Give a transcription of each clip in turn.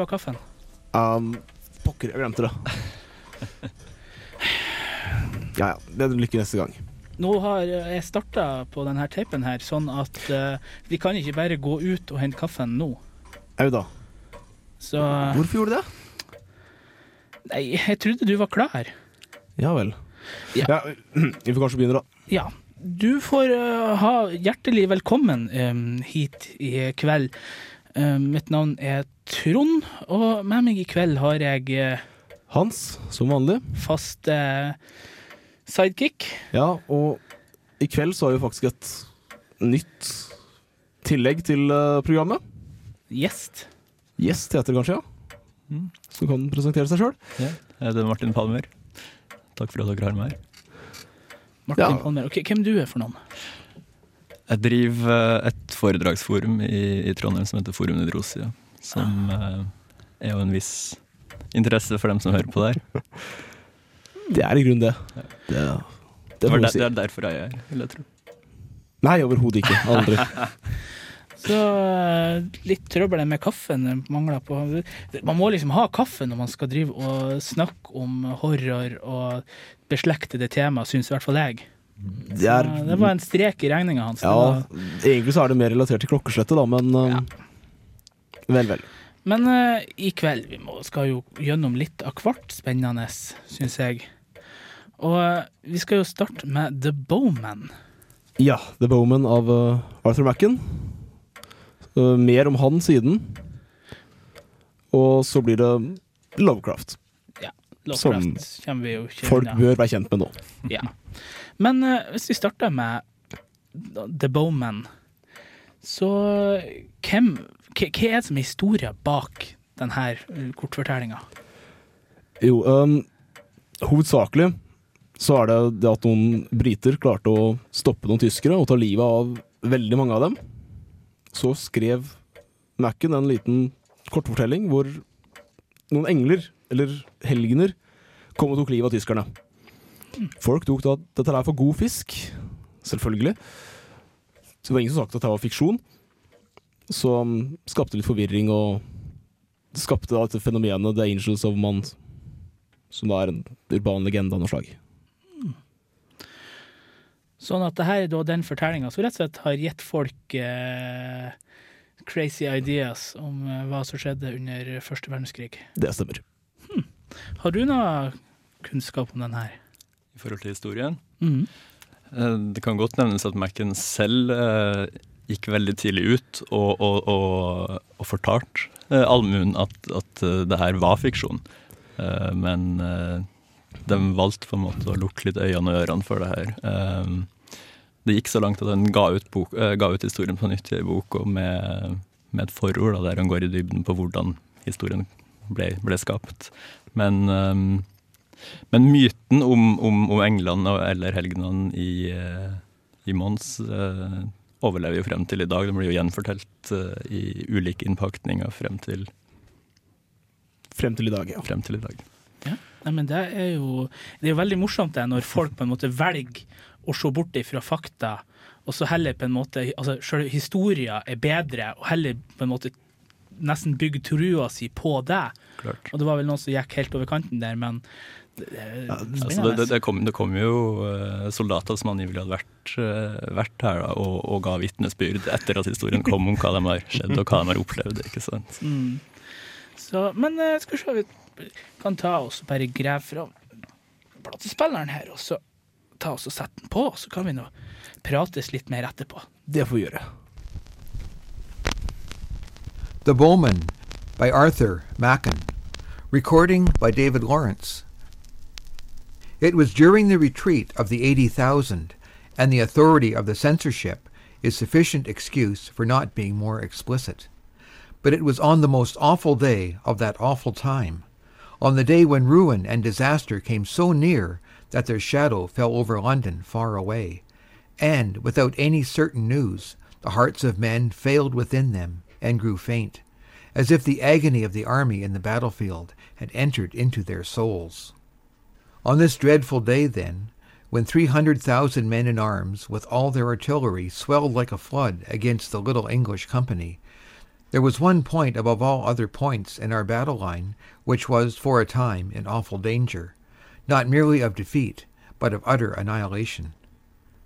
du ha kaffen? Um, pokker, jeg glemte det. Ja ja, bedre lykke neste gang. Nå har jeg starta på denne teipen her, sånn at uh, vi kan ikke bare gå ut og hente kaffen nå. Au da. Så Hvorfor gjorde du det? Nei, jeg trodde du var klar. Ja vel. Ja. Ja, vi får kanskje begynne, da. Ja. Du får uh, ha hjertelig velkommen um, hit i kveld. Eh, mitt navn er Trond, og med meg i kveld har jeg eh, Hans, som vanlig. fast eh, sidekick. Ja, og i kveld så har vi faktisk et nytt tillegg til eh, programmet. Gjest. Gjest heter det kanskje, ja. Mm. Som kan presentere seg sjøl. Ja, jeg heter Martin Palmer. Takk for at dere har meg her. Martin Ja. Palmer. Ok, hvem du er for noen? Jeg driver eh, et foredragsforum i, i Trondheim som heter Forum Nidrosia. Som ah. er jo en viss interesse for dem som hører på der. Det er i grunnen det. Det, det Det, der, det er derfor jeg er her, vil jeg tro. Nei, overhodet ikke. Aldri. Så eh, litt trøbbel med kaffen mangler på. Man må liksom ha kaffe når man skal drive og snakke om horror og beslektede tema, syns i hvert fall jeg. Det er det var en strek i regninga hans. Ja, egentlig så er det mer relatert til klokkeslettet, da, men ja. Vel, vel. Men uh, i kveld vi må, skal jo gjennom litt av hvert spennende, syns jeg. Og uh, vi skal jo starte med The Bowman. Ja, The Bowman av uh, Arthur Macken. Mer om han siden. Og så blir det Lovecraft. Ja, Lovecraft kommer vi jo ikke Folk bør være kjent med nå. Ja. Men eh, hvis vi starter med The Bowman, så hvem hva er det som er historien bak denne kortfortellinga? Jo, um, hovedsakelig så er det det at noen briter klarte å stoppe noen tyskere og ta livet av veldig mange av dem. Så skrev Macken en liten kortfortelling hvor noen engler, eller helgener, kom og tok livet av tyskerne. Folk tok da dette er for god fisk, selvfølgelig. Så det var ingen som sa at dette var fiksjon. Så skapte litt forvirring, og det skapte da dette fenomenet The Angels of Man, som da er en urban legende av noe slag. Sånn at det her er da den fortellinga som rett og slett har gitt folk eh, crazy ideas om eh, hva som skjedde under første verdenskrig. Det stemmer. Har du noe kunnskap om den her? I forhold til historien. Mhm. Eh, Det kan godt nevnes at Mac-en selv eh, gikk veldig tidlig ut og, og, og, og fortalte eh, allmuen at, at det her var fiksjon. Men de valgte på en måte å lukke litt øynene og ørene for det her. Det gikk så langt at han ga ut, bok, ga ut historien på nytt i en bok og med, med et forord da, der han går i dybden på hvordan historien ble, ble skapt. Men men myten om, om, om englene eller helgenene i, eh, i Mons eh, overlever jo frem til i dag. Den blir jo gjenfortelt eh, i ulike innpakninger frem til, Frem til i dag, ja. frem til i dag. Nei, men det er jo Det er jo veldig morsomt det når folk på en måte velger å se bort ifra fakta, og så heller på en måte Altså selv historien er bedre, og heller på en måte nesten bygge trua si på det. Klart. Og det var vel noen som gikk helt over kanten der, men Ja, Altså, det, det, det, kom, det kom jo eh, soldater som angivelig hadde vært, eh, vært her da, og, og ga vitnesbyrd etter at historien kom om hva de har skjedd og hva de har opplevd. ikke sant? Mm. Så, men eh, skal vi se, vi kan ta oss bare grave fra platespilleren her, og så ta oss og sette den på, så kan vi nå prates litt mer etterpå. Det får vi gjøre. The Bowman by Arthur Macken. Recording by David Lawrence. It was during the retreat of the 80,000, and the authority of the censorship is sufficient excuse for not being more explicit. But it was on the most awful day of that awful time, on the day when ruin and disaster came so near that their shadow fell over London far away, and without any certain news, the hearts of men failed within them and grew faint, as if the agony of the army in the battlefield had entered into their souls. On this dreadful day, then, when 300,000 men in arms, with all their artillery, swelled like a flood against the little English company. There was one point above all other points in our battle line which was for a time in awful danger, not merely of defeat, but of utter annihilation.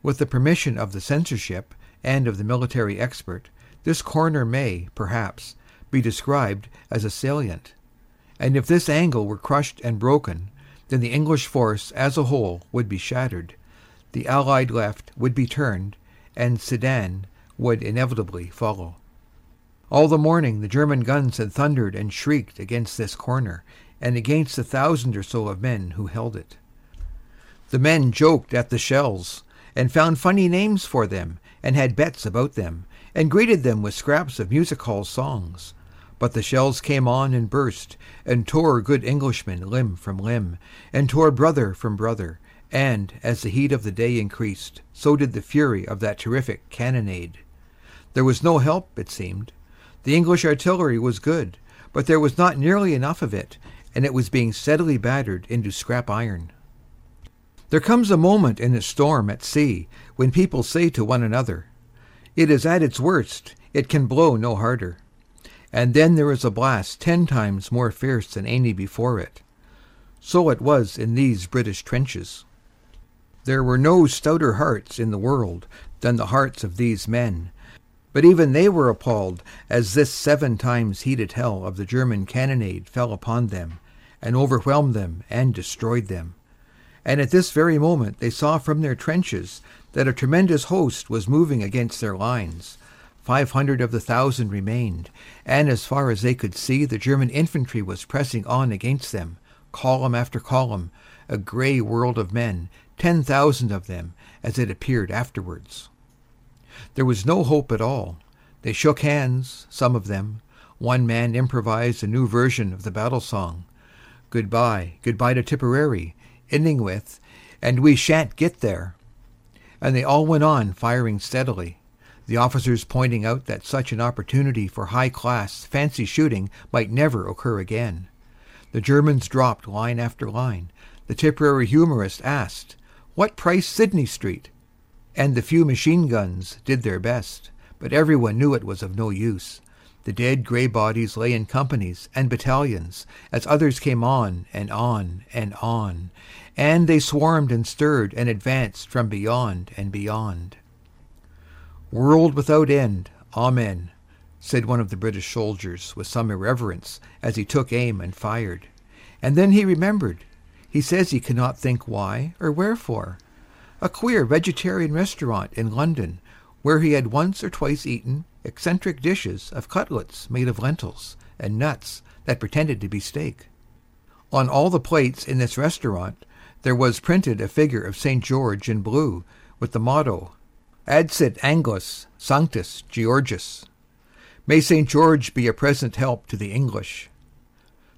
With the permission of the censorship and of the military expert, this corner may, perhaps, be described as a salient, and if this angle were crushed and broken, then the English force as a whole would be shattered, the Allied left would be turned, and Sedan would inevitably follow. All the morning the German guns had thundered and shrieked against this corner, and against the thousand or so of men who held it. The men joked at the shells, and found funny names for them, and had bets about them, and greeted them with scraps of music hall songs. But the shells came on and burst, and tore good Englishmen limb from limb, and tore brother from brother, and, as the heat of the day increased, so did the fury of that terrific cannonade. There was no help, it seemed. The English artillery was good, but there was not nearly enough of it, and it was being steadily battered into scrap iron. There comes a moment in a storm at sea when people say to one another, It is at its worst, it can blow no harder and then there is a blast ten times more fierce than any before it. So it was in these British trenches. There were no stouter hearts in the world than the hearts of these men, but even they were appalled as this seven times heated hell of the German cannonade fell upon them, and overwhelmed them and destroyed them. And at this very moment they saw from their trenches that a tremendous host was moving against their lines Five hundred of the thousand remained, and as far as they could see the German infantry was pressing on against them, column after column, a grey world of men, ten thousand of them, as it appeared afterwards. There was no hope at all. They shook hands, some of them. One man improvised a new version of the battle song, Goodbye, goodbye to Tipperary, ending with, And we shan't get there. And they all went on firing steadily the officers pointing out that such an opportunity for high class fancy shooting might never occur again. The Germans dropped line after line. The Tipperary humorist asked, What price Sydney Street? And the few machine guns did their best, but everyone knew it was of no use. The dead grey bodies lay in companies and battalions as others came on and on and on, and they swarmed and stirred and advanced from beyond and beyond. World without end, Amen, said one of the British soldiers with some irreverence as he took aim and fired. And then he remembered. He says he cannot think why or wherefore. A queer vegetarian restaurant in London where he had once or twice eaten eccentric dishes of cutlets made of lentils and nuts that pretended to be steak. On all the plates in this restaurant there was printed a figure of St. George in blue with the motto Adsit Anglis Sanctus Georgius. May St. George be a present help to the English.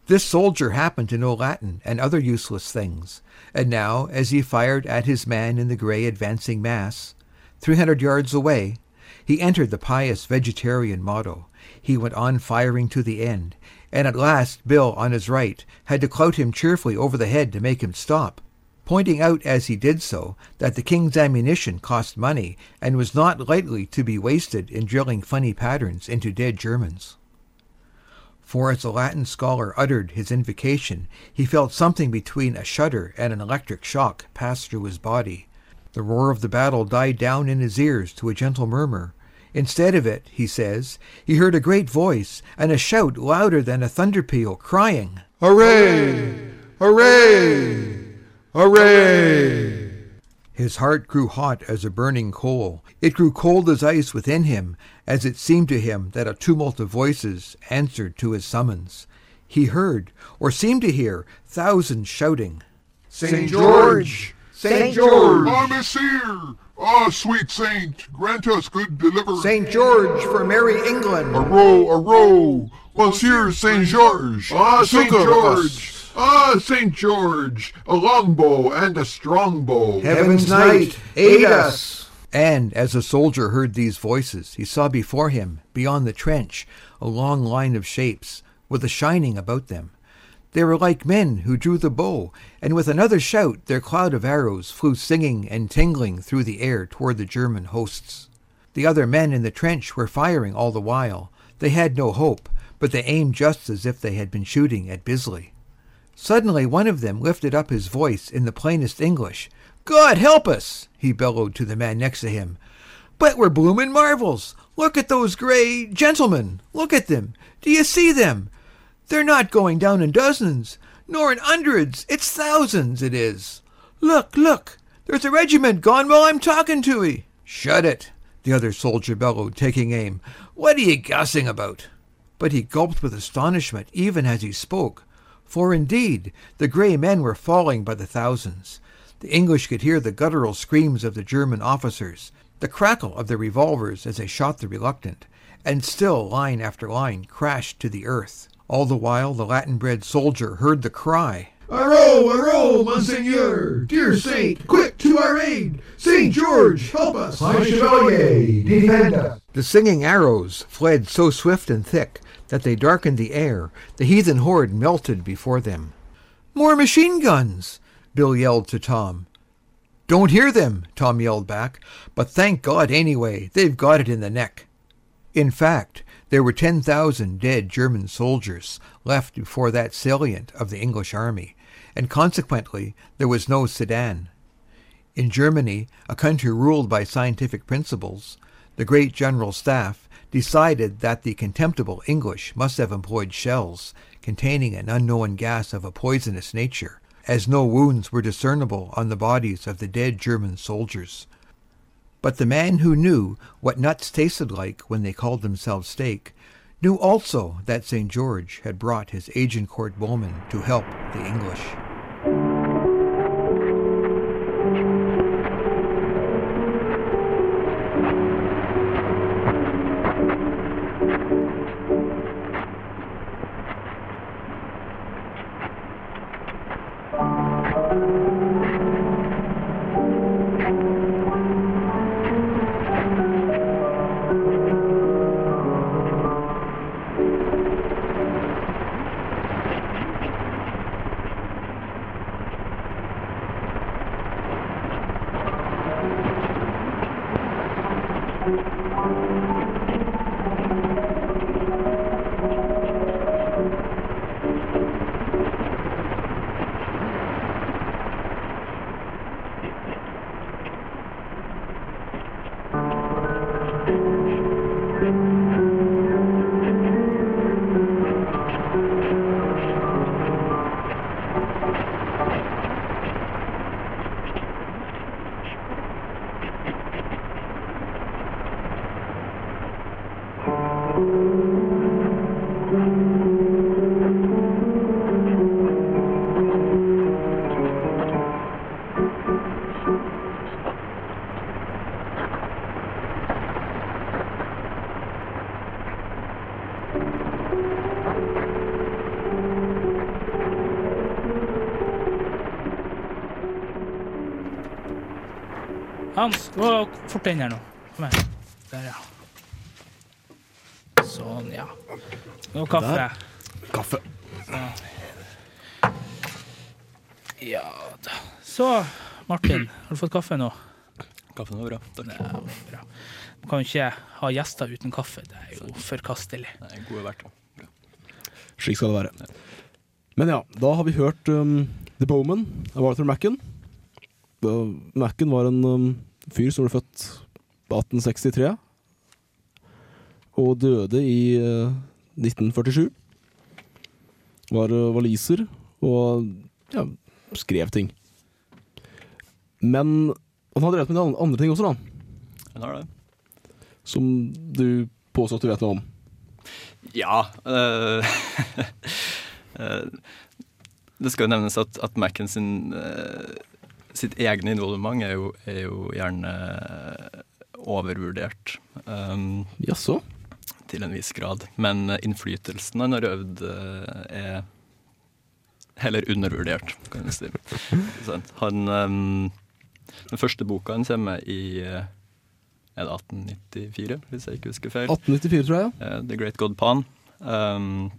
This soldier happened to know Latin and other useless things, and now, as he fired at his man in the grey advancing mass, three hundred yards away, he entered the pious vegetarian motto. He went on firing to the end, and at last Bill on his right had to clout him cheerfully over the head to make him stop pointing out as he did so that the king's ammunition cost money and was not lightly to be wasted in drilling funny patterns into dead Germans. For as the Latin scholar uttered his invocation, he felt something between a shudder and an electric shock pass through his body. The roar of the battle died down in his ears to a gentle murmur. Instead of it, he says, he heard a great voice and a shout louder than a thunder peal, crying, Hooray! Hooray! Hooray! His heart grew hot as a burning coal. It grew cold as ice within him as it seemed to him that a tumult of voices answered to his summons. He heard, or seemed to hear, thousands shouting, St. George! St. George! Ah, Messire! Ah, sweet saint, grant us good deliverance. St. George for merry England! A row, a row! Monsieur St. George! Ah, St. George! Ah, St. George, a longbow and a strongbow. Heaven's Knight, aid us! And as the soldier heard these voices, he saw before him, beyond the trench, a long line of shapes, with a shining about them. They were like men who drew the bow, and with another shout their cloud of arrows flew singing and tingling through the air toward the German hosts. The other men in the trench were firing all the while. They had no hope, but they aimed just as if they had been shooting at Bisley. Suddenly one of them lifted up his voice in the plainest English. God help us! he bellowed to the man next to him. But we're bloomin' marvels! Look at those gray gentlemen! Look at them! Do you see them? They're not going down in dozens, nor in hundreds. It's thousands, it is. Look, look! There's a regiment gone while I'm talking to 'ee. Shut it! the other soldier bellowed, taking aim. What are ye gassing about? But he gulped with astonishment even as he spoke, for indeed the grey men were falling by the thousands. The English could hear the guttural screams of the German officers, the crackle of their revolvers as they shot the reluctant, and still line after line crashed to the earth. All the while the Latin bred soldier heard the cry. Arro, arro, Monseigneur! Dear saint, quick to our aid! Saint George, help us! High Chevalier, defend us! The singing arrows fled so swift and thick that they darkened the air. The heathen horde melted before them. More machine guns! Bill yelled to Tom. Don't hear them, Tom yelled back, but thank God anyway, they've got it in the neck. In fact, there were 10,000 dead German soldiers left before that salient of the English army, and consequently there was no Sedan. In Germany, a country ruled by scientific principles, the great General Staff decided that the contemptible English must have employed shells containing an unknown gas of a poisonous nature, as no wounds were discernible on the bodies of the dead German soldiers. But the man who knew what nuts tasted like when they called themselves steak knew also that St. George had brought his Agincourt bowmen to help the English. Hans, gå fort inn her nå. Kom her. Der, ja. Sånn, ja. Nå kaffe. Kaffe. Ja da. Så, Martin, har du fått kaffe nå? Kaffen var bra. Takk. Ja, bra. Man kan jo ikke ha gjester uten kaffe. Det er jo forkastelig. Nei, gode verter. Slik skal det være. Men ja, da har vi hørt um, The Bowman av Arthur Macken. Uh, Macken var en um, fyr som ble født 1863 og døde i uh, 1947. Var uh, waliser og ja, skrev ting. Men han har drevet med an- andre ting også, da. Han har det. Som du påstår at du vet noe om. Ja. eh, eh, det skal jo nevnes at, at Mac-en sin eh, sitt egne involvement er jo, er jo gjerne eh, overvurdert. Um, Jaså? til en viss grad. Men eh, innflytelsen han har øvd, eh, er heller undervurdert, kan du si. Han, um, den første boka han kommer med i er det 1894, hvis jeg ikke husker feil. 1894, tror jeg. ja. The Great God Pan. Um,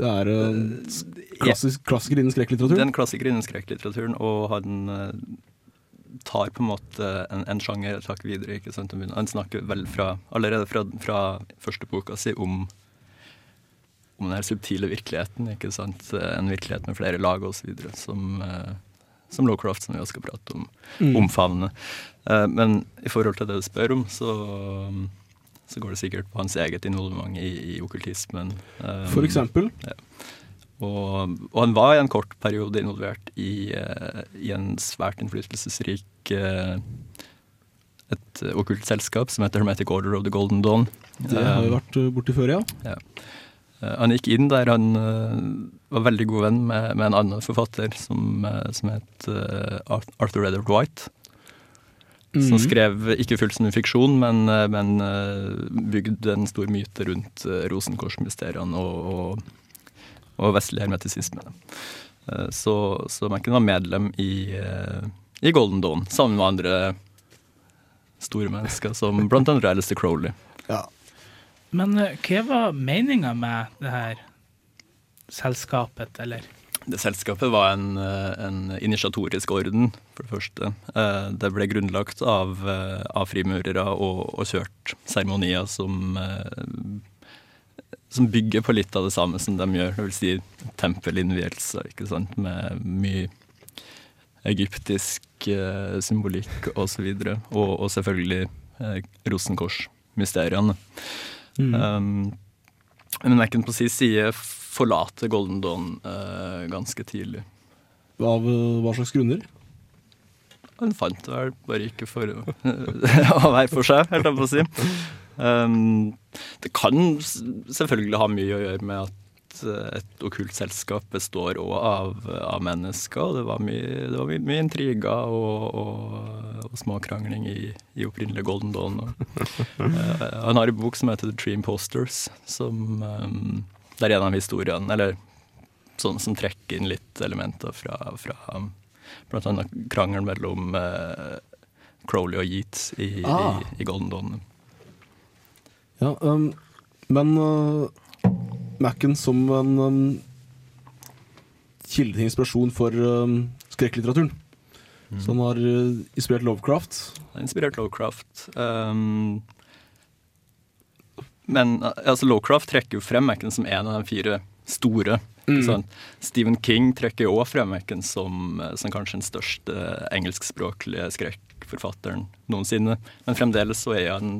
Det er en s- klassisk, klassiker innen Det er skrekklitteratur. en klassiker innen skrekklitteraturen, og han eh, tar på en måte en, en sjanger et hakk videre. ikke sant? Han snakker vel fra, allerede fra, fra første boka si om om den her subtile virkeligheten. ikke sant? En virkelighet med flere lag osv. Som, eh, som Lowcraft, som vi også skal prate om, Mm. omfavner. Eh, Men i forhold til det du spør om, så, så går det sikkert på hans eget involvement i, i okkultismen. Um, For eksempel. og, og han var i en kort periode involvert i, uh, i en svært innflytelsesrik uh, et okkult selskap som heter Hermetic Order of the Golden Dawn. Det har vi vært borti før, ja. ja. han gikk inn der han var veldig god venn med, med en annen forfatter som, som het Arthur Edward White. Som Mhm. skrev ikke fullt som en fiksjon, men, eh, men eh, bygde en stor myte rundt Rosenkors-mysteriene og, og, og vestlig hermetisisme. Eh, Så, så Macken var medlem i, eh, i Golden Dawn, sammen med andre store mennesker, som annet Alistair Crowley. ja. Men eh, hva var meninga med det her selskapet, eller? Det selskapet var en, eh, en initiatorisk orden, for det første. Eh, Det ble grunnlagt av, eh, av frimurere og, og kjørt seremonier som, som bygger på litt av det samme som de gjør, det vil si tempelinnvielser, ikke sant, med mye egyptisk eh, symbolikk og så og, og selvfølgelig eh, Rosenkorsmysteriene. Mm. Um, men verken på sin side forlater Golden Dawn eh, ganske tidlig. Av hva slags grunner? Han fant det vel bare ikke for å, å være for seg, helt annet på å si. Um, det kan selvfølgelig ha mye å gjøre med at eh, et okkult selskap består òg av, av mennesker. Det var mye, det var mye, mye intriger og, og, og småkrangling i, i opprinnelig Golden Dawn. Og, uh, han har en bok som heter The Dream Imposters, som um, det er en av historiene, eller sånn som trekker inn litt elementer fra, fra bl.a. blant annet krangelen mellom eh, Crowley og Yeats i, Ah. i, i Golden Dawn. Ja, um, men uh, Macken som en um, kilde til inspirasjon for um, skrekklitteraturen. Så han har uh, inspirert Lovecraft. Har inspirert Lovecraft. Um, men uh, altså, Lowcraft trekker jo frem Macken som en av de fire store. Mm. Sånn. Stephen King trekker jo også frem Macken som, uh, som kanskje den største engelskspråklige skrekkforfatteren noensinne. Men fremdeles så er han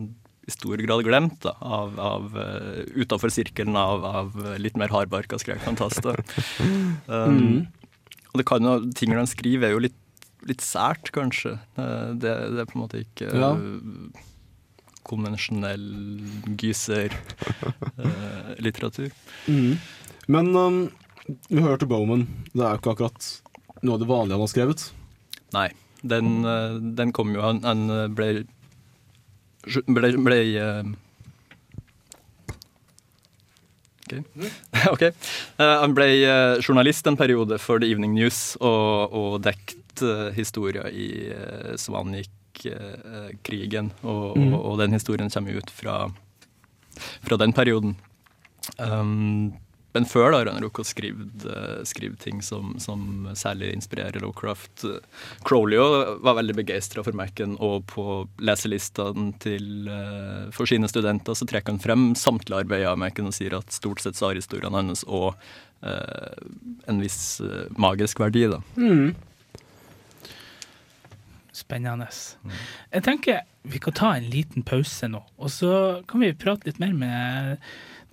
i stor grad glemt da, av, av uh, utafor sirkelen av, av litt mer hardbarka skrekkfantaster. Um, Og det kan jo, tingene han skriver er jo litt, litt sært, kanskje. Eh, Det, det er på en måte ikke Ja. eh, konvensjonell gyser-litteratur. Men um, vi hørte Bowman. Det er jo ikke akkurat noe av det vanlige han har skrevet. Nei, den, uh, den kom jo Han, han eh, ble ble, ble eh, Ok. ok. Eh, han ble uh, journalist en periode for The Evening News og, og dekket uh, historier i uh, Svanik-krigen. og, og, og den historien kommer ut fra, fra den perioden. Um, men før da har han rukket å skrive, eh, ting som, som særlig inspirerer Lowcraft. Crowley var veldig begeistra for Mac-en, og på leselistene til, eh, for sine studenter så trekker han frem samtlige arbeider av Mac-en og sier at stort sett så har historiene hans òg eh, en viss eh, magisk verdi. da. Spennende. Jeg tenker vi kan ta en liten pause nå, og så kan vi prate litt mer med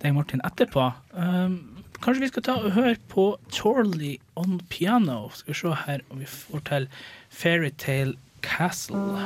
deg, Martin, etterpå. Um, kanskje vi skal ta og høre på Torley on piano. Skal vi se her om vi får til Fairytale Castle.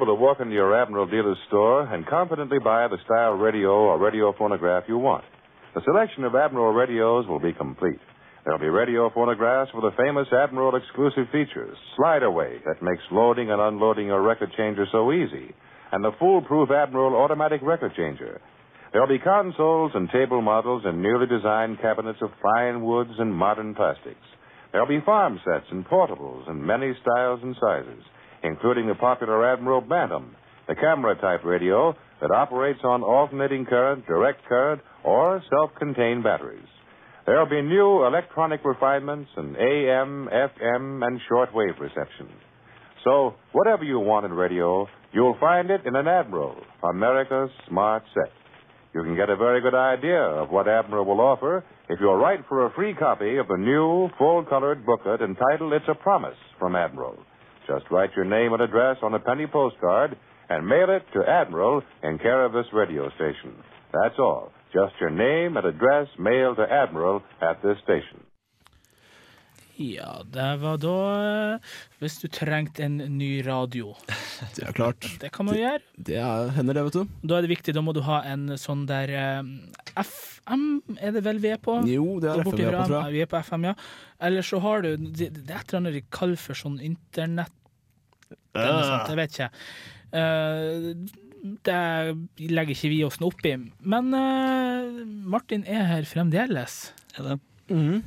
Able to walk into your Admiral dealer's store and confidently buy the style radio or radio phonograph you want. The selection of Admiral radios will be complete. There'll be radio phonographs with the famous Admiral exclusive features, slide away that makes loading and unloading your record changer so easy, and the foolproof Admiral automatic record changer. There'll be consoles and table models and newly designed cabinets of fine woods and modern plastics. There'll be farm sets and portables in many styles and sizes, including the popular Admiral Bantam, the camera type radio that operates on alternating current, direct current, or self contained batteries. There'll be new electronic refinements and AM, FM, and shortwave reception. So, whatever you want in radio, you'll find it in an Admiral, America's smart set. You can get a very good idea of what Admiral will offer if you'll write for a free copy of the new, full colored booklet entitled It's a Promise from Admiral. Just write your name and address on a penny postcard and mail it to Admiral in care of this radio station. That's all. Just your name and address mailed to Admiral at this station. Ja, det var da eh, Hvis du trengte en ny radio. Det er klart. Det kan man det, gjøre. Det er, hender det, vet du. Da er det viktig, da må du ha en sånn der eh, FM, er det vel vi er på? Jo, det er FM vi er på, tror jeg. Vi er på FM, ja. Eller så har du Det det er et eller annet de kaller for sånn internett jeg vet ikke. Uh, det legger ikke vi oss noe opp i. Men uh, Martin er her fremdeles. Er det? Mhm.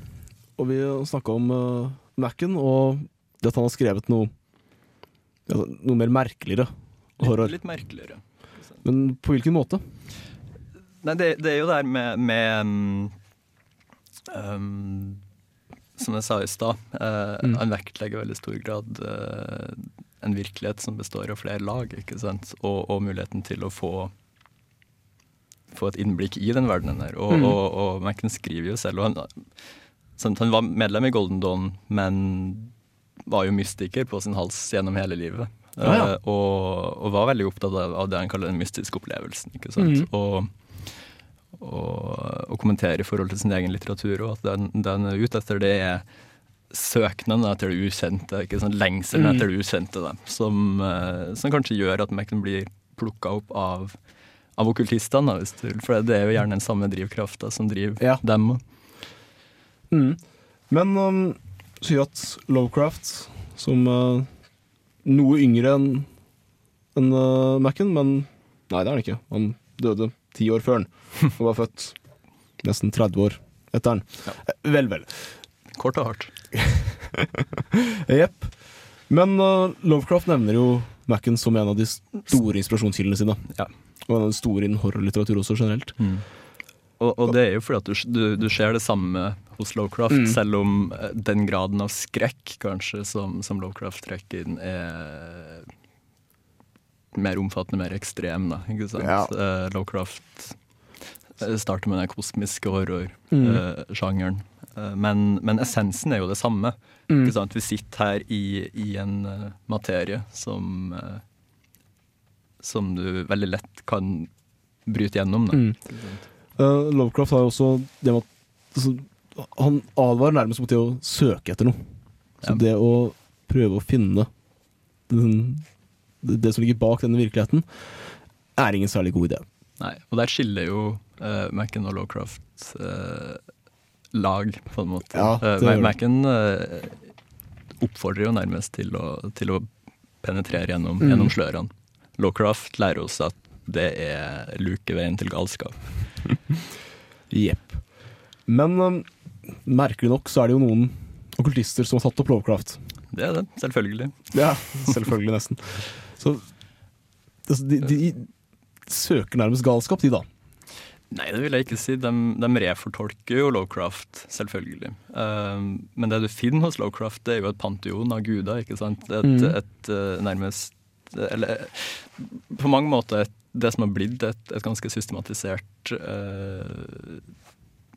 Og vi snakka om uh, Mac-en, og det at han har skrevet noe Noe mer merkeligere horror. Litt, litt merkeligere. Men på hvilken måte? Nei, det, det er jo det her med, med um, Som jeg sa i stad, uh, Mm. han vektlegger i veldig stor grad uh, en virkelighet som består av flere lag, ikke sant? Og, og muligheten til å få få et innblikk i den verdenen her. Og, Mm. og, og skriver jo selv og han, sant, han var medlem i Golden Dawn, men var jo mystiker på sin hals gjennom hele livet. Ja, ja. Eh, og, og var veldig opptatt av, av det han kaller den mystiske opplevelsen. ikke sant? Mm. Og, og, og kommentere i forhold til sin egen litteratur, og at den, den er ute etter det er søknaden etter det ukjente, ikke sant? lengselen mm. etter det ukjente, da, som, eh, som kanskje gjør at Macken blir plukka opp av, av okkultistene. For det er jo gjerne den samme drivkrafta som driver Ja. dem. Mhm. Men um, sier at Lovecraft, som uh, noe yngre enn en, uh, Mac-en, men nei, det er han ikke. Han døde ti år før han, og var født nesten 30 år etter han. Ja. Vel, vel. Kort og hardt. Jepp. Men uh, Lovecraft nevner jo Mac-en som en av de store inspirasjonskildene sine. Ja. Og en av de store innen horrorlitteratur også, generelt. Og, og det er jo fordi at du, du, du ser det samme hos Lovecraft, Mm. selv om eh, den graden av skrekk kanskje som, som Lovecraft trekker inn, er mer omfattende, mer ekstrem. Da, ikke sant? Ja. Uh, Lovecraft eh, starter med den kosmiske Mm. horror-sjangeren. Eh, men, men essensen er jo det samme. Mm. Ikke sant? Vi sitter her i, i en eh, materie som, eh, som du veldig lett kan bryte gjennom. Da. Mm. Uh, Lovecraft har jo også det med at altså, Han advarer nærmest mot det å søke etter noe. Så Ja. det å prøve å finne den, det, som ligger bak denne virkeligheten, er ingen særlig god idé. Nei, og der skiller jo uh, Macken og Lowcraft uh, lag, på en måte. Ja, uh, Mac-en uh, eh, oppfordrer jo nærmest til å, til å penetrere gjennom, Mm. gjennom slørene. Lowcraft lærer oss at det er lukeveien til galskap. Jepp. Men um, merkelig nok så er det jo noen okkultister som har tatt opp Lovecraft. Det er det, selvfølgelig. Ja, selvfølgelig, nesten. Så altså, de, de søker nærmest galskap, de, da. Nei, det vil jeg ikke si. De, de refortolker jo Lovecraft, selvfølgelig. Um, men det du finner hos Lovecraft, det er jo et panteon av guder, ikke sant? Et, Mm. et eh, nærmest Eller på mange måter et, det som har blitt et, et ganske systematisert eh,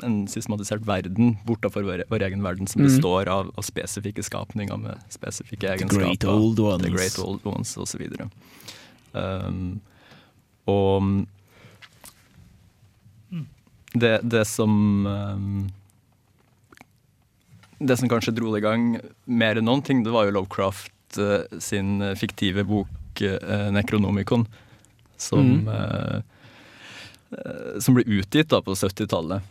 En systematisert verden bortafor vår, vår egen verden, som Mm. består av, av spesifikke skapninger med spesifikke egenskaper. great old ones. The great old ones, videre. Um, og det, det som um, det som kanskje dro det i gang mer enn noen ting, det var jo Lovecraft uh, sin fiktive bok uh, 'Necronomicon', som, Mm. uh, eh, som ble utgitt da på 70-tallet.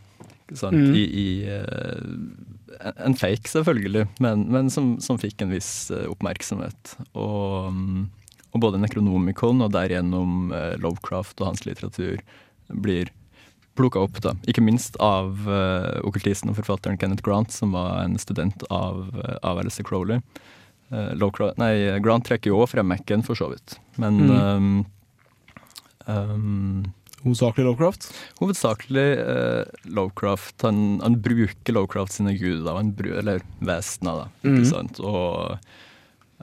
Mm. I, i uh, en- fake, selvfølgelig, men, men som, som fikk en viss eh, oppmerksomhet. Og, mm, og både Necronomicon og derigjennom eh, Lovecraft og hans litteratur blir plukka opp, da. Ikke minst av uh, okkultisten og forfatteren Kenneth Grant, som var en student av, uh, av Alice Crowley. Uh, Lovecraft, nei, Grant trekker jo òg frem Mac-en, for så vidt. Men Mm. um, um, Hovedsakelig Lovecraft. Hovedsakelig eh, Lovecraft. Han, han bruker Lovecraft sine guder, han bruker, eller vesener, da. Mm. Ikke sant? Og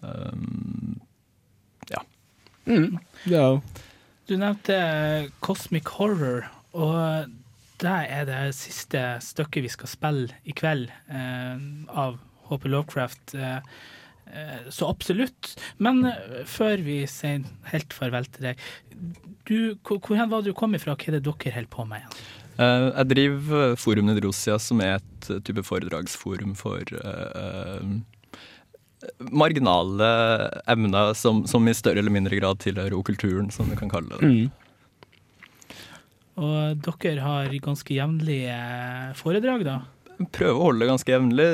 um, ja. Mm. ja. Du nevnte Cosmic Horror, og det er det siste stykket vi skal spille i kveld eh, av HP Lovecraft. Eh, eh, så absolutt. Men eh, før vi sier helt farvel til deg, du, hvor, var det du kom ifra? Hva er det dere holder på med? igjen? Eh, jeg driver Forum Nedrosia, som er et eh, type foredragsforum for eh, eh, marginale emner som, som i større eller mindre grad tilhører okulturen, som du kan kalle det. mm. Og dere har ganske jevnlige foredrag, da? Prøver å holde det ganske jevnlig.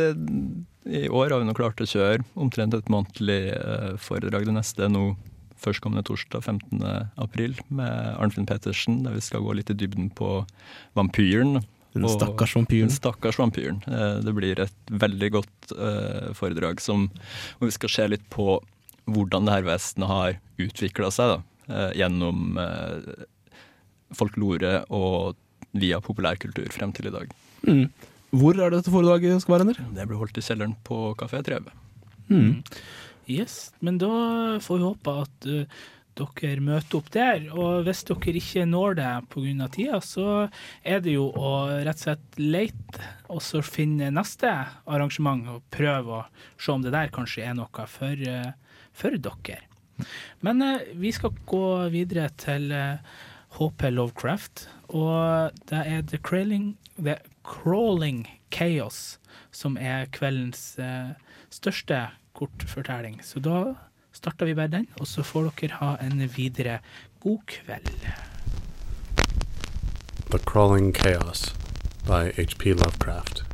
I år har vi nå klart å kjøre omtrent et månedlig eh, foredrag. Det neste er nå førstkommende torsdag 15. april med Arnfinn Petersen, der vi skal gå litt i dybden på vampyren. Den stakkars Den vampyren. stakkars vampyren. Eh, Det blir et veldig godt eh, foredrag som, hvor vi skal se litt på hvordan det her vesenet har utvikla seg da, gjennom folklore og via populærkultur frem til i dag. Mm. Hvor er det dette foredraget skal være, Ender? Det blir holdt i kjelleren på Kafé Treve. Mm. Yes, men da får vi håpe at uh, dere møter opp der. Og hvis dere ikke når det pga. tida, så er det jo å rett og slett lete og så finne neste arrangement og prøve å se om det der kanskje er noe for, uh, for dere. Men uh, vi skal gå videre til uh, HP Lovecraft, og det er The Crailing, The Crawling Chaos som er kveldens uh, største kortfortelling. Så da starter vi bare den, og så får dere ha en videre god kveld. The Crawling Chaos by H.P. Lovecraft.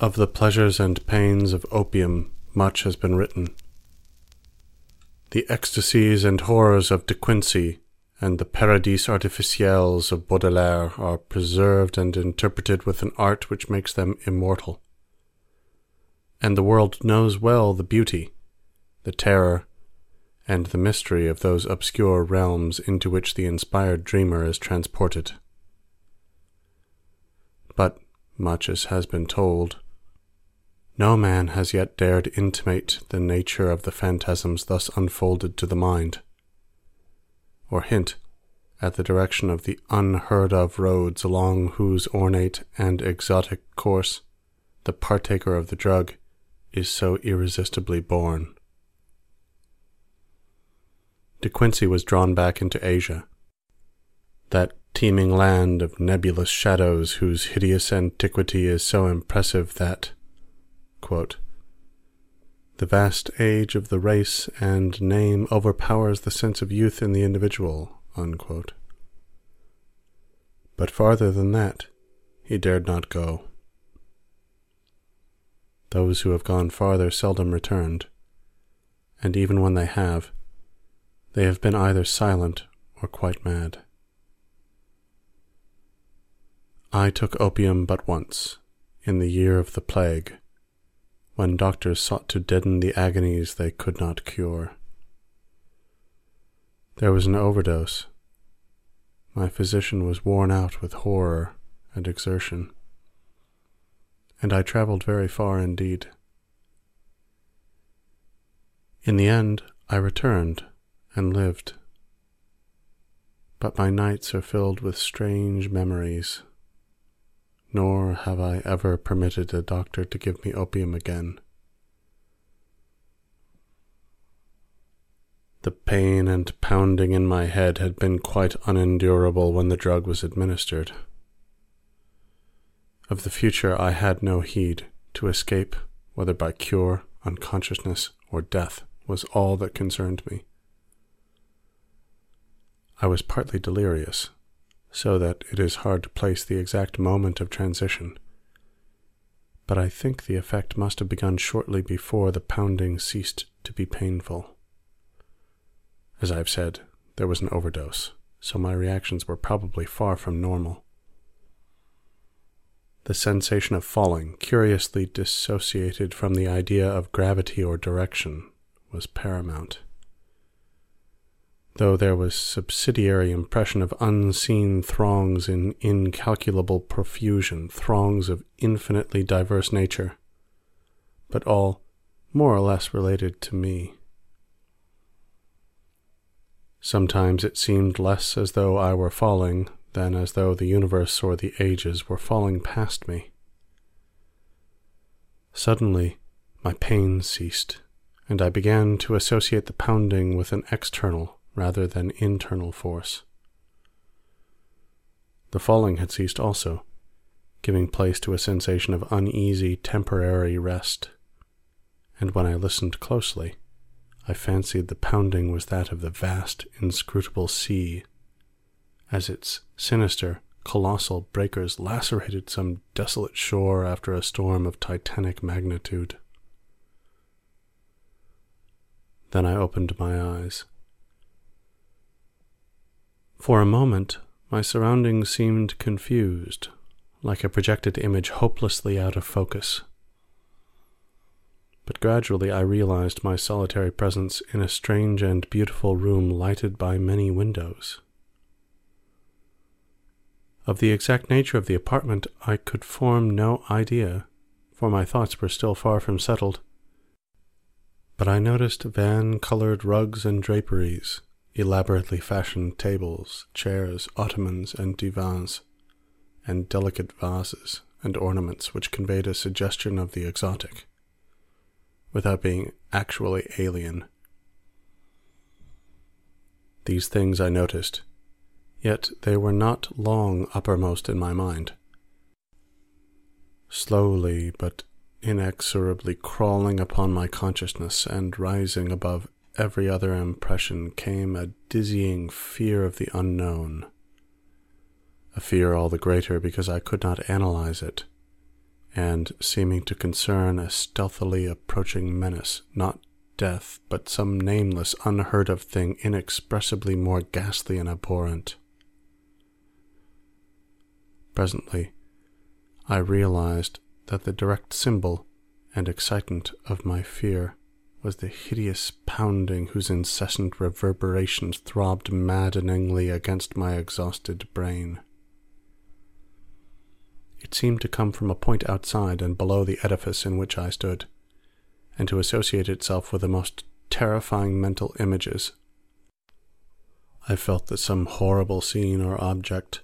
Of the pleasures and pains of opium, much has been written. The ecstasies and horrors of De Quincey and the Paradis Artificiels of Baudelaire are preserved and interpreted with an art which makes them immortal. And the world knows well the beauty, the terror, and the mystery of those obscure realms into which the inspired dreamer is transported. But, much as has been told, no man has yet dared intimate the nature of the phantasms thus unfolded to the mind, or hint at the direction of the unheard of roads along whose ornate and exotic course the partaker of the drug is so irresistibly borne. De Quincey was drawn back into Asia, that teeming land of nebulous shadows whose hideous antiquity is so impressive that, quote, the vast age of the race and name overpowers the sense of youth in the individual. Unquote. But farther than that, he dared not go. Those who have gone farther seldom returned, and even when they have, they have been either silent or quite mad. I took opium but once, in the year of the plague, when doctors sought to deaden the agonies they could not cure. There was an overdose. My physician was worn out with horror and exertion, and I travelled very far indeed. In the end, I returned and lived. But my nights are filled with strange memories, nor have I ever permitted a doctor to give me opium again. The pain and pounding in my head had been quite unendurable when the drug was administered. Of the future I had no heed. To escape, whether by cure, unconsciousness, or death, was all that concerned me. I was partly delirious, so that it is hard to place the exact moment of transition, but I think the effect must have begun shortly before the pounding ceased to be painful. As I have said, there was an overdose, so my reactions were probably far from normal. The sensation of falling, curiously dissociated from the idea of gravity or direction, was paramount. Though there was subsidiary impression of unseen throngs in incalculable profusion, throngs of infinitely diverse nature, but all more or less related to me. Sometimes it seemed less as though I were falling than as though the universe or the ages were falling past me. Suddenly, my pain ceased, and I began to associate the pounding with an external rather than internal force. The falling had ceased also, giving place to a sensation of uneasy, temporary rest, and when I listened closely, I fancied the pounding was that of the vast, inscrutable sea, as its sinister, colossal breakers lacerated some desolate shore after a storm of titanic magnitude. Then I opened my eyes. For a moment, my surroundings seemed confused, like a projected image hopelessly out of focus but gradually I realized my solitary presence in a strange and beautiful room lighted by many windows. Of the exact nature of the apartment I could form no idea, for my thoughts were still far from settled. But I noticed van-colored rugs and draperies, elaborately fashioned tables, chairs, ottomans, and divans, and delicate vases and ornaments which conveyed a suggestion of the exotic without being actually alien. These things I noticed, yet they were not long uppermost in my mind. Slowly but inexorably crawling upon my consciousness and rising above every other impression came a dizzying fear of the unknown, a fear all the greater because I could not analyze it and seeming to concern a stealthily approaching menace, not death, but some nameless, unheard of thing inexpressibly more ghastly and abhorrent. Presently, I realized that the direct symbol and excitant of my fear was the hideous pounding whose incessant reverberations throbbed maddeningly against my exhausted brain. It seemed to come from a point outside and below the edifice in which I stood, and to associate itself with the most terrifying mental images. I felt that some horrible scene or object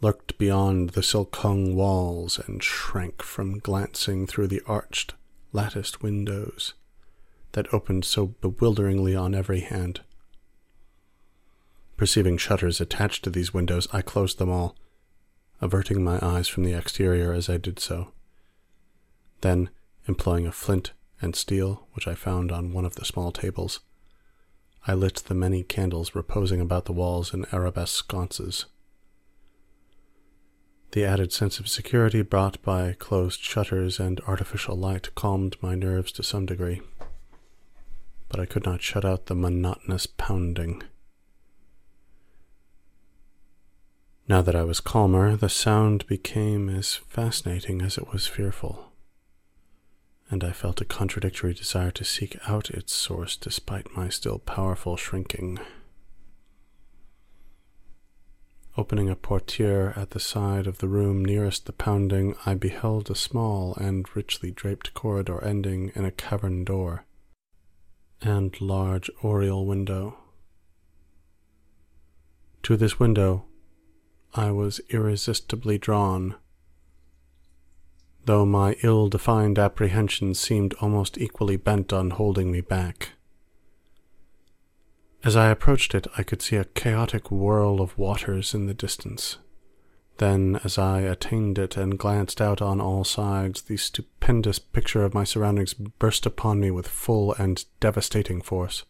lurked beyond the silk-hung walls and shrank from glancing through the arched, latticed windows that opened so bewilderingly on every hand. Perceiving shutters attached to these windows, I closed them all averting my eyes from the exterior as I did so. Then, employing a flint and steel which I found on one of the small tables, I lit the many candles reposing about the walls in arabesque sconces. The added sense of security brought by closed shutters and artificial light calmed my nerves to some degree, but I could not shut out the monotonous pounding. Now that I was calmer, the sound became as fascinating as it was fearful, and I felt a contradictory desire to seek out its source despite my still powerful shrinking. Opening a portiere at the side of the room nearest the pounding, I beheld a small and richly draped corridor ending in a cavern door and large oriel window. To this window I was irresistibly drawn, though my ill-defined apprehensions seemed almost equally bent on holding me back. As I approached it, I could see a chaotic whirl of waters in the distance, Then, as I attained it and glanced out on all sides, the stupendous picture of my surroundings burst upon me with full and devastating force.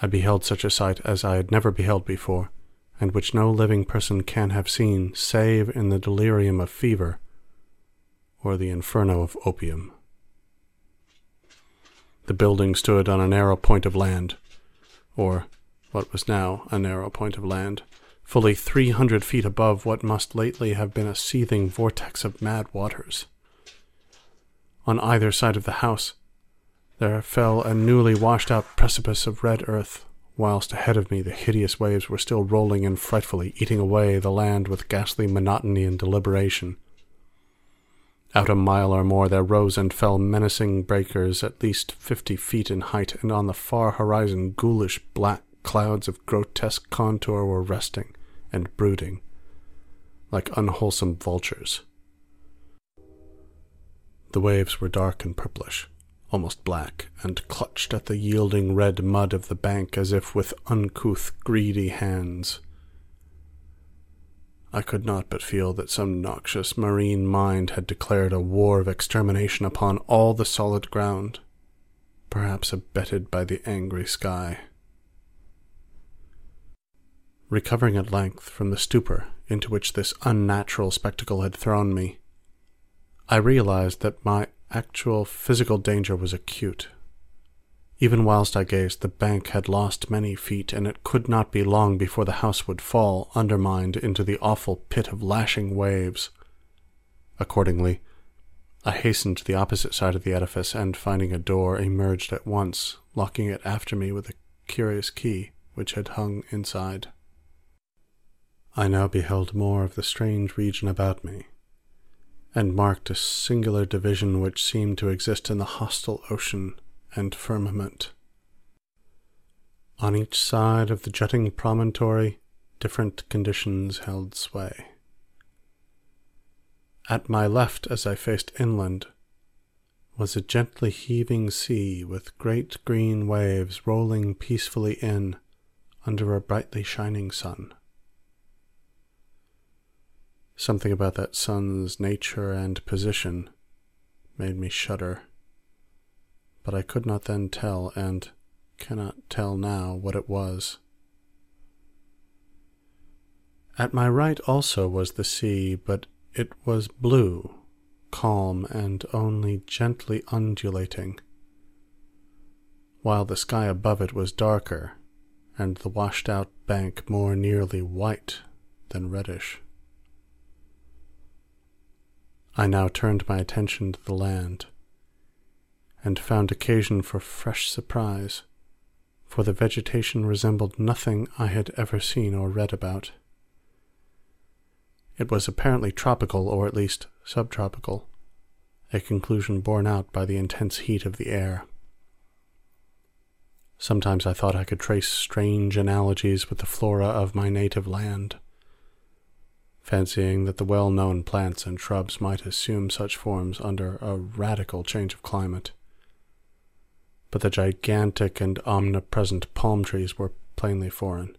I beheld such a sight as I had never beheld before, and which no living person can have seen save in the delirium of fever or the inferno of opium. The building stood on a narrow point of land, or what was now a narrow point of land, fully three hundred feet above what must lately have been a seething vortex of mad waters. On either side of the house there fell a newly washed out precipice of red earth, whilst ahead of me the hideous waves were still rolling in frightfully, eating away the land with ghastly monotony and deliberation. Out a mile or more there rose and fell menacing breakers at least fifty feet in height, and on the far horizon ghoulish black clouds of grotesque contour were resting and brooding, like unwholesome vultures. The waves were dark and purplish, almost black, and clutched at the yielding red mud of the bank as if with uncouth, greedy hands. I could not but feel that some noxious marine mind had declared a war of extermination upon all the solid ground, perhaps abetted by the angry sky. Recovering at length from the stupor into which this unnatural spectacle had thrown me, I realized that my actual physical danger was acute. Even whilst I gazed, the bank had lost many feet, and it could not be long before the house would fall, undermined, into the awful pit of lashing waves. Accordingly, I hastened to the opposite side of the edifice, and finding a door, emerged at once, locking it after me with a curious key which had hung inside. I now beheld more of the strange region about me, and marked a singular division which seemed to exist in the hostile ocean and firmament. On each side of the jutting promontory, different conditions held sway. At my left, as I faced inland, was a gently heaving sea with great green waves rolling peacefully in under a brightly shining sun. Something about that sun's nature and position made me shudder but I could not then tell, and cannot tell now, what it was. At my right also was the sea, but it was blue, calm, and only gently undulating, while the sky above it was darker, and the washed out bank more nearly white than reddish. I now turned my attention to the land and found occasion for fresh surprise, for the vegetation resembled nothing I had ever seen or read about. It was apparently tropical, or at least subtropical, a conclusion borne out by the intense heat of the air. Sometimes I thought I could trace strange analogies with the flora of my native land, fancying that the well known plants and shrubs might assume such forms under a radical change of climate but the gigantic and omnipresent palm trees were plainly foreign.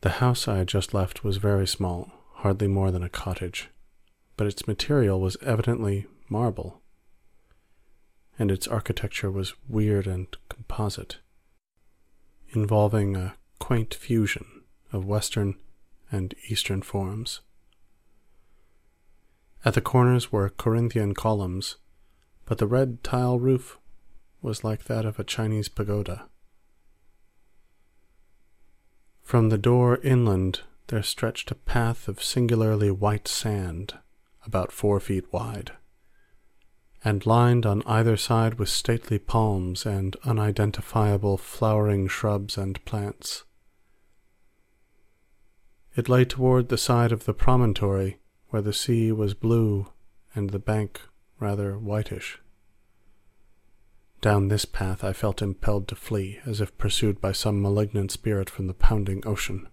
The house I had just left was very small, hardly more than a cottage, but its material was evidently marble, and its architecture was weird and composite, involving a quaint fusion of Western and Eastern forms. At the corners were Corinthian columns but the red tile roof was like that of a Chinese pagoda. From the door inland there stretched a path of singularly white sand, about four feet wide, and lined on either side with stately palms and unidentifiable flowering shrubs and plants. It lay toward the side of the promontory where the sea was blue and the bank rather whitish. Down this path I felt impelled to flee, as if pursued by some malignant spirit from the pounding ocean.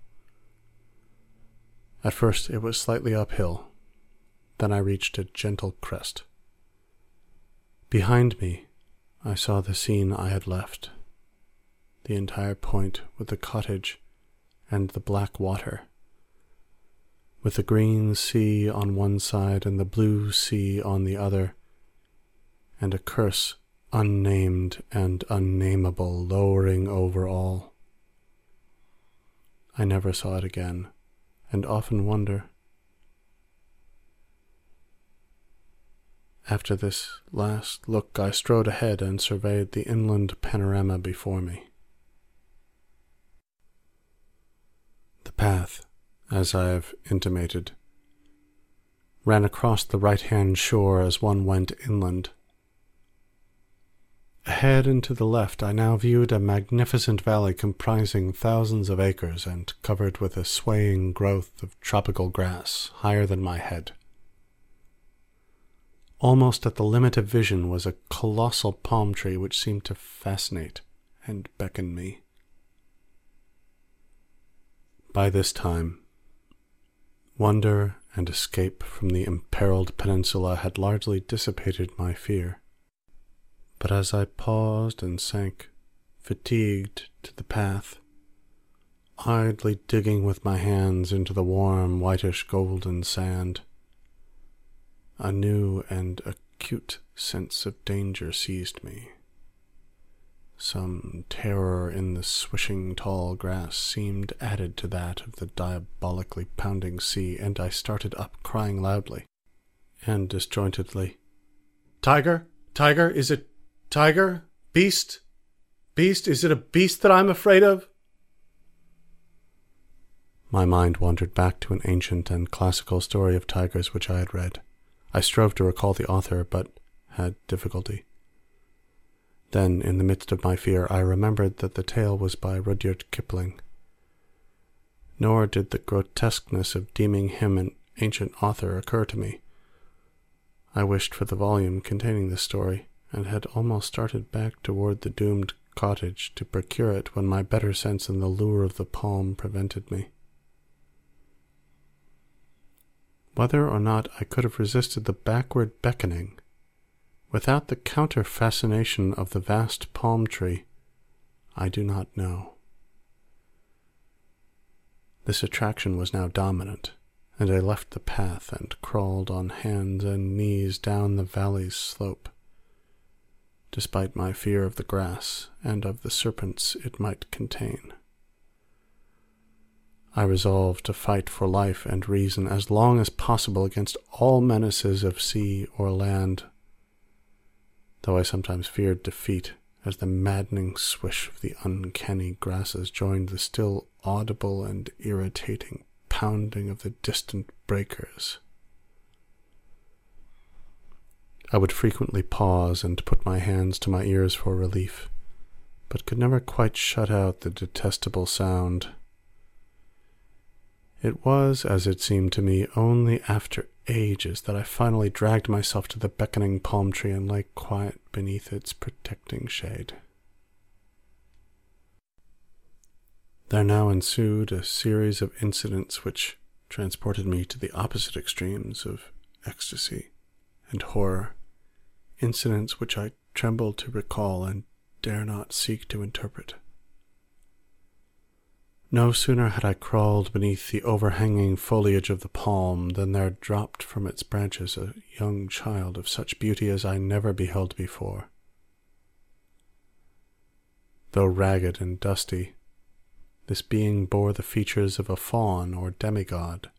At first it was slightly uphill, then I reached a gentle crest. Behind me I saw the scene I had left, the entire point with the cottage and the black water, with the green sea on one side and the blue sea on the other, and a curse unnamed and unnameable lowering over all. I never saw it again, and often wonder. After this last look, I strode ahead and surveyed the inland panorama before me. The path, as I have intimated, ran across the right hand shore as one went inland. Ahead and to the left, I now viewed a magnificent valley comprising thousands of acres and covered with a swaying growth of tropical grass higher than my head. Almost at the limit of vision was a colossal palm tree which seemed to fascinate and beckon me. By this time, wonder and escape from the imperiled peninsula had largely dissipated my fear. But as I paused and sank, fatigued, to the path, idly digging with my hands into the warm, whitish golden sand, a new and acute sense of danger seized me. Some terror in the swishing tall grass seemed added to that of the diabolically pounding sea, and I started up, crying loudly and disjointedly, Tiger! Tiger! Is it tiger? Beast? Beast? Is it a beast that I'm afraid of? My mind wandered back to an ancient and classical story of tigers which I had read. I strove to recall the author, but had difficulty. Then, in the midst of my fear, I remembered that the tale was by Rudyard Kipling. Nor did the grotesqueness of deeming him an ancient author occur to me. I wished for the volume containing this story, and had almost started back toward the doomed cottage to procure it when my better sense and the lure of the palm prevented me. Whether or not I could have resisted the backward beckoning without the counter fascination of the vast palm tree, I do not know. This attraction was now dominant, and I left the path and crawled on hands and knees down the valley's slope, despite my fear of the grass and of the serpents it might contain. I resolved to fight for life and reason as long as possible against all menaces of sea or land though I sometimes feared defeat as the maddening swish of the uncanny grasses joined the still audible and irritating pounding of the distant breakers. I would frequently pause and put my hands to my ears for relief, but could never quite shut out the detestable sound. It was, as it seemed to me, only after ages that I finally dragged myself to the beckoning palm tree and lay quiet beneath its protecting shade. There now ensued a series of incidents which transported me to the opposite extremes of ecstasy and horror, incidents which I tremble to recall and dare not seek to interpret. No sooner had I crawled beneath the overhanging foliage of the palm than there dropped from its branches a young child of such beauty as I never beheld before. Though ragged and dusty, this being bore the features of a faun or demigod,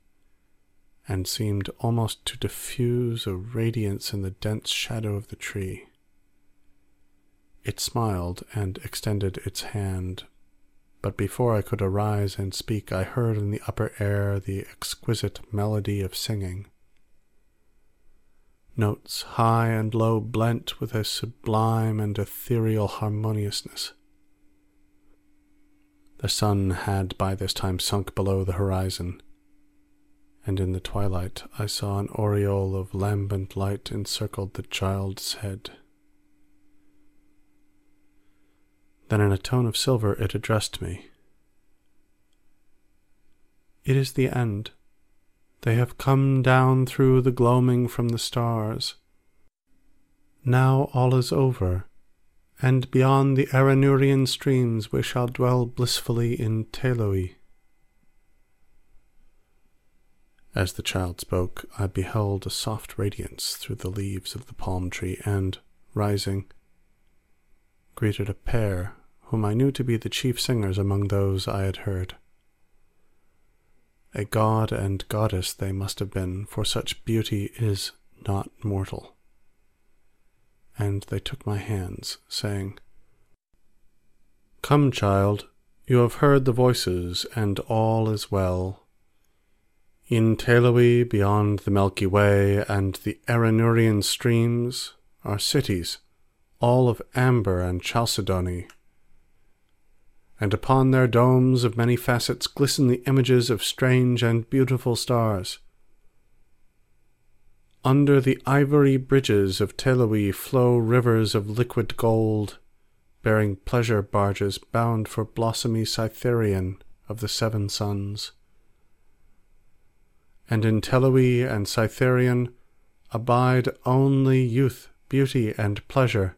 and seemed almost to diffuse a radiance in the dense shadow of the tree. It smiled and extended its hand but before I could arise and speak, I heard in the upper air the exquisite melody of singing. Notes high and low blent with a sublime and ethereal harmoniousness. The sun had by this time sunk below the horizon, and in the twilight I saw an aureole of lambent light encircled the child's head. Then in a tone of silver it addressed me. It is the end. They have come down through the gloaming from the stars. Now all is over, and beyond the Arinurian streams we shall dwell blissfully in Teloe, As the child spoke, I beheld a soft radiance through the leaves of the palm tree, and, rising, greeted a pair whom I knew to be the chief singers among those I had heard. A god and goddess they must have been, for such beauty is not mortal. And they took my hands, saying, Come, child, you have heard the voices, and all is well. In Teloe, beyond the Milky Way and the Arinurian streams, are cities, all of amber and chalcedony, and upon their domes of many facets glisten the images of strange and beautiful stars. Under the ivory bridges of Teloe flow rivers of liquid gold, bearing pleasure barges bound for blossomy Cytharion of the seven suns. And in Teloe and Cytharion abide only youth, beauty, and pleasure,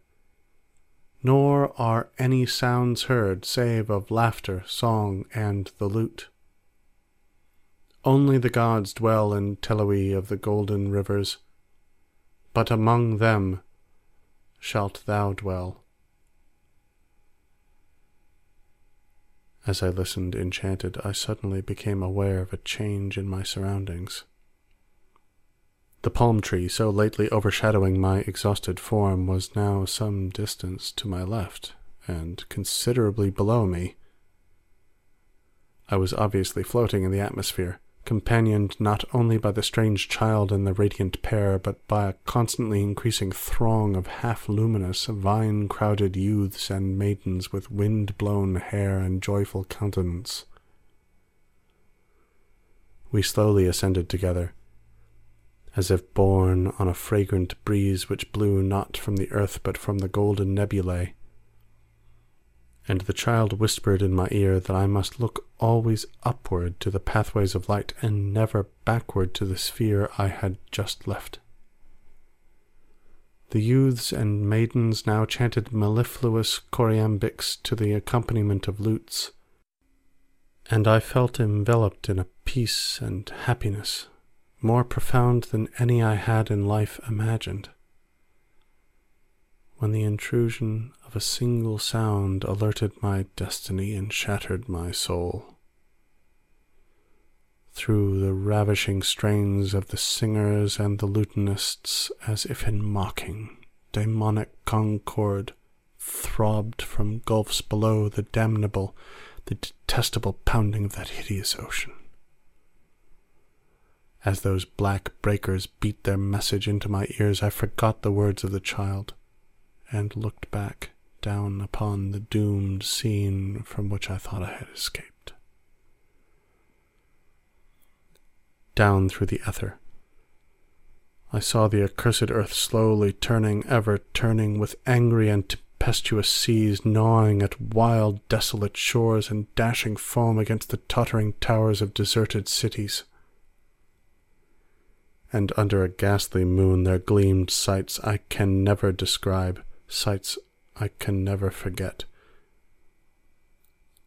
nor are any sounds heard save of laughter, song, and the lute. Only the gods dwell in Teloe of the golden rivers, but among them shalt thou dwell. As I listened enchanted, I suddenly became aware of a change in my surroundings. The palm tree, so lately overshadowing my exhausted form, was now some distance to my left, and considerably below me. I was obviously floating in the atmosphere, companioned not only by the strange child and the radiant pair, but by a constantly increasing throng of half luminous, vine crowded youths and maidens with wind blown hair and joyful countenance. We slowly ascended together as if borne on a fragrant breeze which blew not from the earth but from the golden nebulae. And the child whispered in my ear that I must look always upward to the pathways of light and never backward to the sphere I had just left. The youths and maidens now chanted mellifluous choriambics to the accompaniment of lutes, and I felt enveloped in a peace and happiness more profound than any I had in life imagined. When the intrusion of a single sound alerted my destiny and shattered my soul. Through the ravishing strains of the singers and the lutanists, as if in mocking, demonic concord throbbed from gulfs below the damnable, the detestable pounding of that hideous ocean. As those black breakers beat their message into my ears, I forgot the words of the child and looked back down upon the doomed scene from which I thought I had escaped. Down through the ether, I saw the accursed earth slowly turning, ever turning, with angry and tempestuous seas gnawing at wild, desolate shores and dashing foam against the tottering towers of deserted cities and under a ghastly moon there gleamed sights I can never describe, sights I can never forget.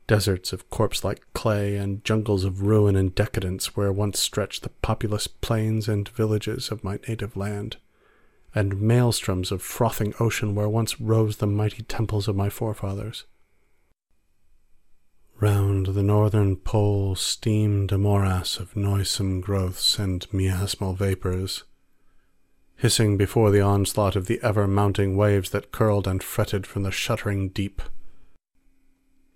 Deserts of corpse like clay and jungles of ruin and decadence where once stretched the populous plains and villages of my native land, and maelstroms of frothing ocean where once rose the mighty temples of my forefathers. Round the northern pole steamed a morass of noisome growths and miasmal vapors, hissing before the onslaught of the ever mounting waves that curled and fretted from the shuddering deep.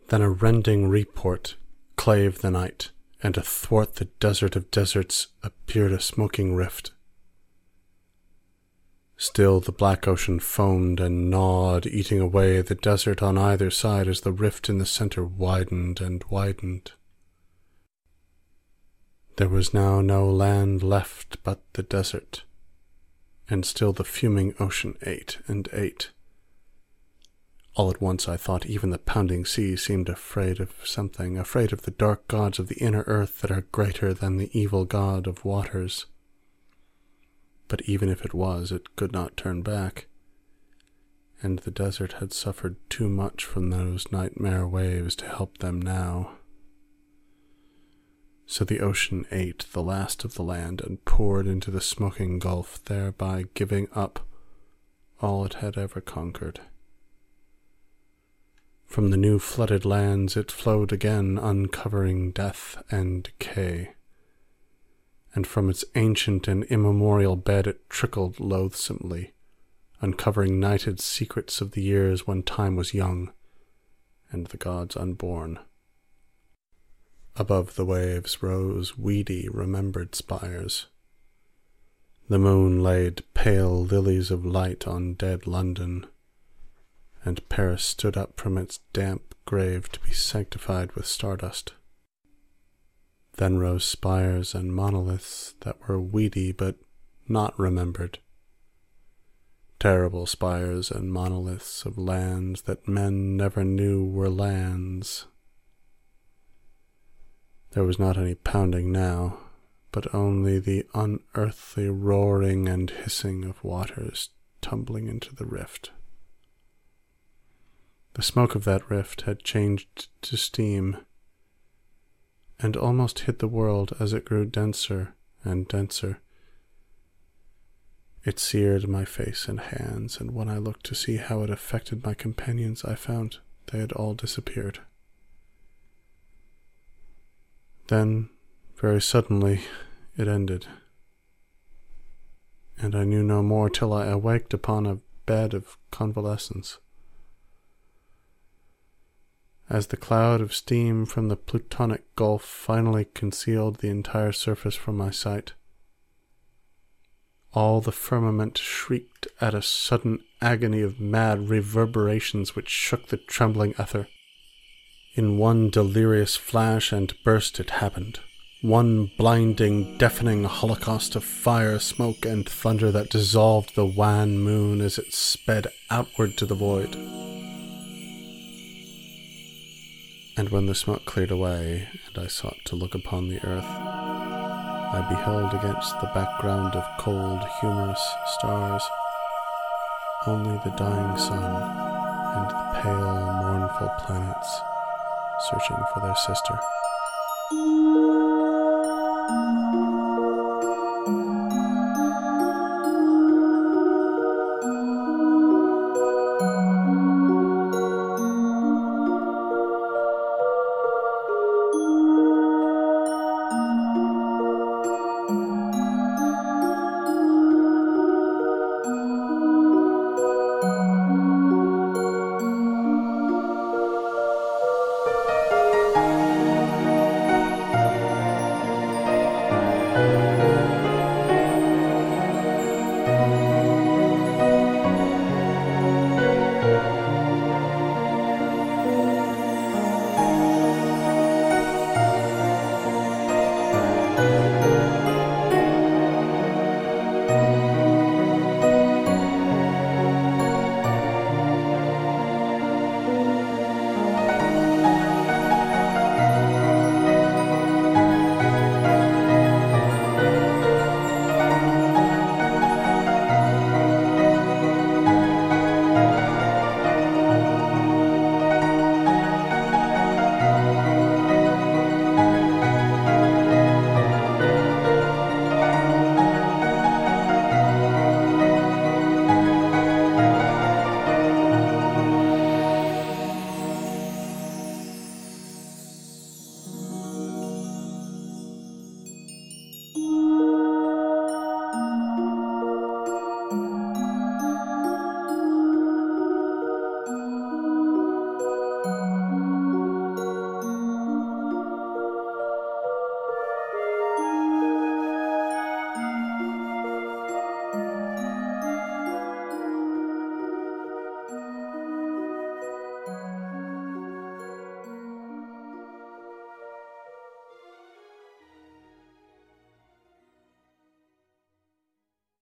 Then a rending report clave the night, and athwart the desert of deserts appeared a smoking rift. Still the black ocean foamed and gnawed, eating away the desert on either side as the rift in the center widened and widened. There was now no land left but the desert, and still the fuming ocean ate and ate. All at once I thought even the pounding sea seemed afraid of something, afraid of the dark gods of the inner earth that are greater than the evil god of waters but even if it was, it could not turn back. And the desert had suffered too much from those nightmare waves to help them now. So the ocean ate the last of the land and poured into the smoking gulf, thereby giving up all it had ever conquered. From the new flooded lands it flowed again, uncovering death and decay. And from its ancient and immemorial bed it trickled loathsomely, uncovering nighted secrets of the years when time was young and the gods unborn. Above the waves rose weedy, remembered spires. The moon laid pale lilies of light on dead London, and Paris stood up from its damp grave to be sanctified with stardust. Then rose spires and monoliths that were weedy but not remembered. Terrible spires and monoliths of lands that men never knew were lands. There was not any pounding now, but only the unearthly roaring and hissing of waters tumbling into the rift. The smoke of that rift had changed to steam, and almost hid the world as it grew denser and denser. It seared my face and hands, and when I looked to see how it affected my companions, I found they had all disappeared. Then, very suddenly, it ended, and I knew no more till I awaked upon a bed of convalescence. As the cloud of steam from the Plutonic Gulf finally concealed the entire surface from my sight, all the firmament shrieked at a sudden agony of mad reverberations which shook the trembling ether. In one delirious flash and burst it happened. One blinding, deafening holocaust of fire, smoke, and thunder that dissolved the wan moon as it sped outward to the void. And when the smoke cleared away, and I sought to look upon the earth, I beheld against the background of cold, humorous stars only the dying sun and the pale, mournful planets searching for their sister.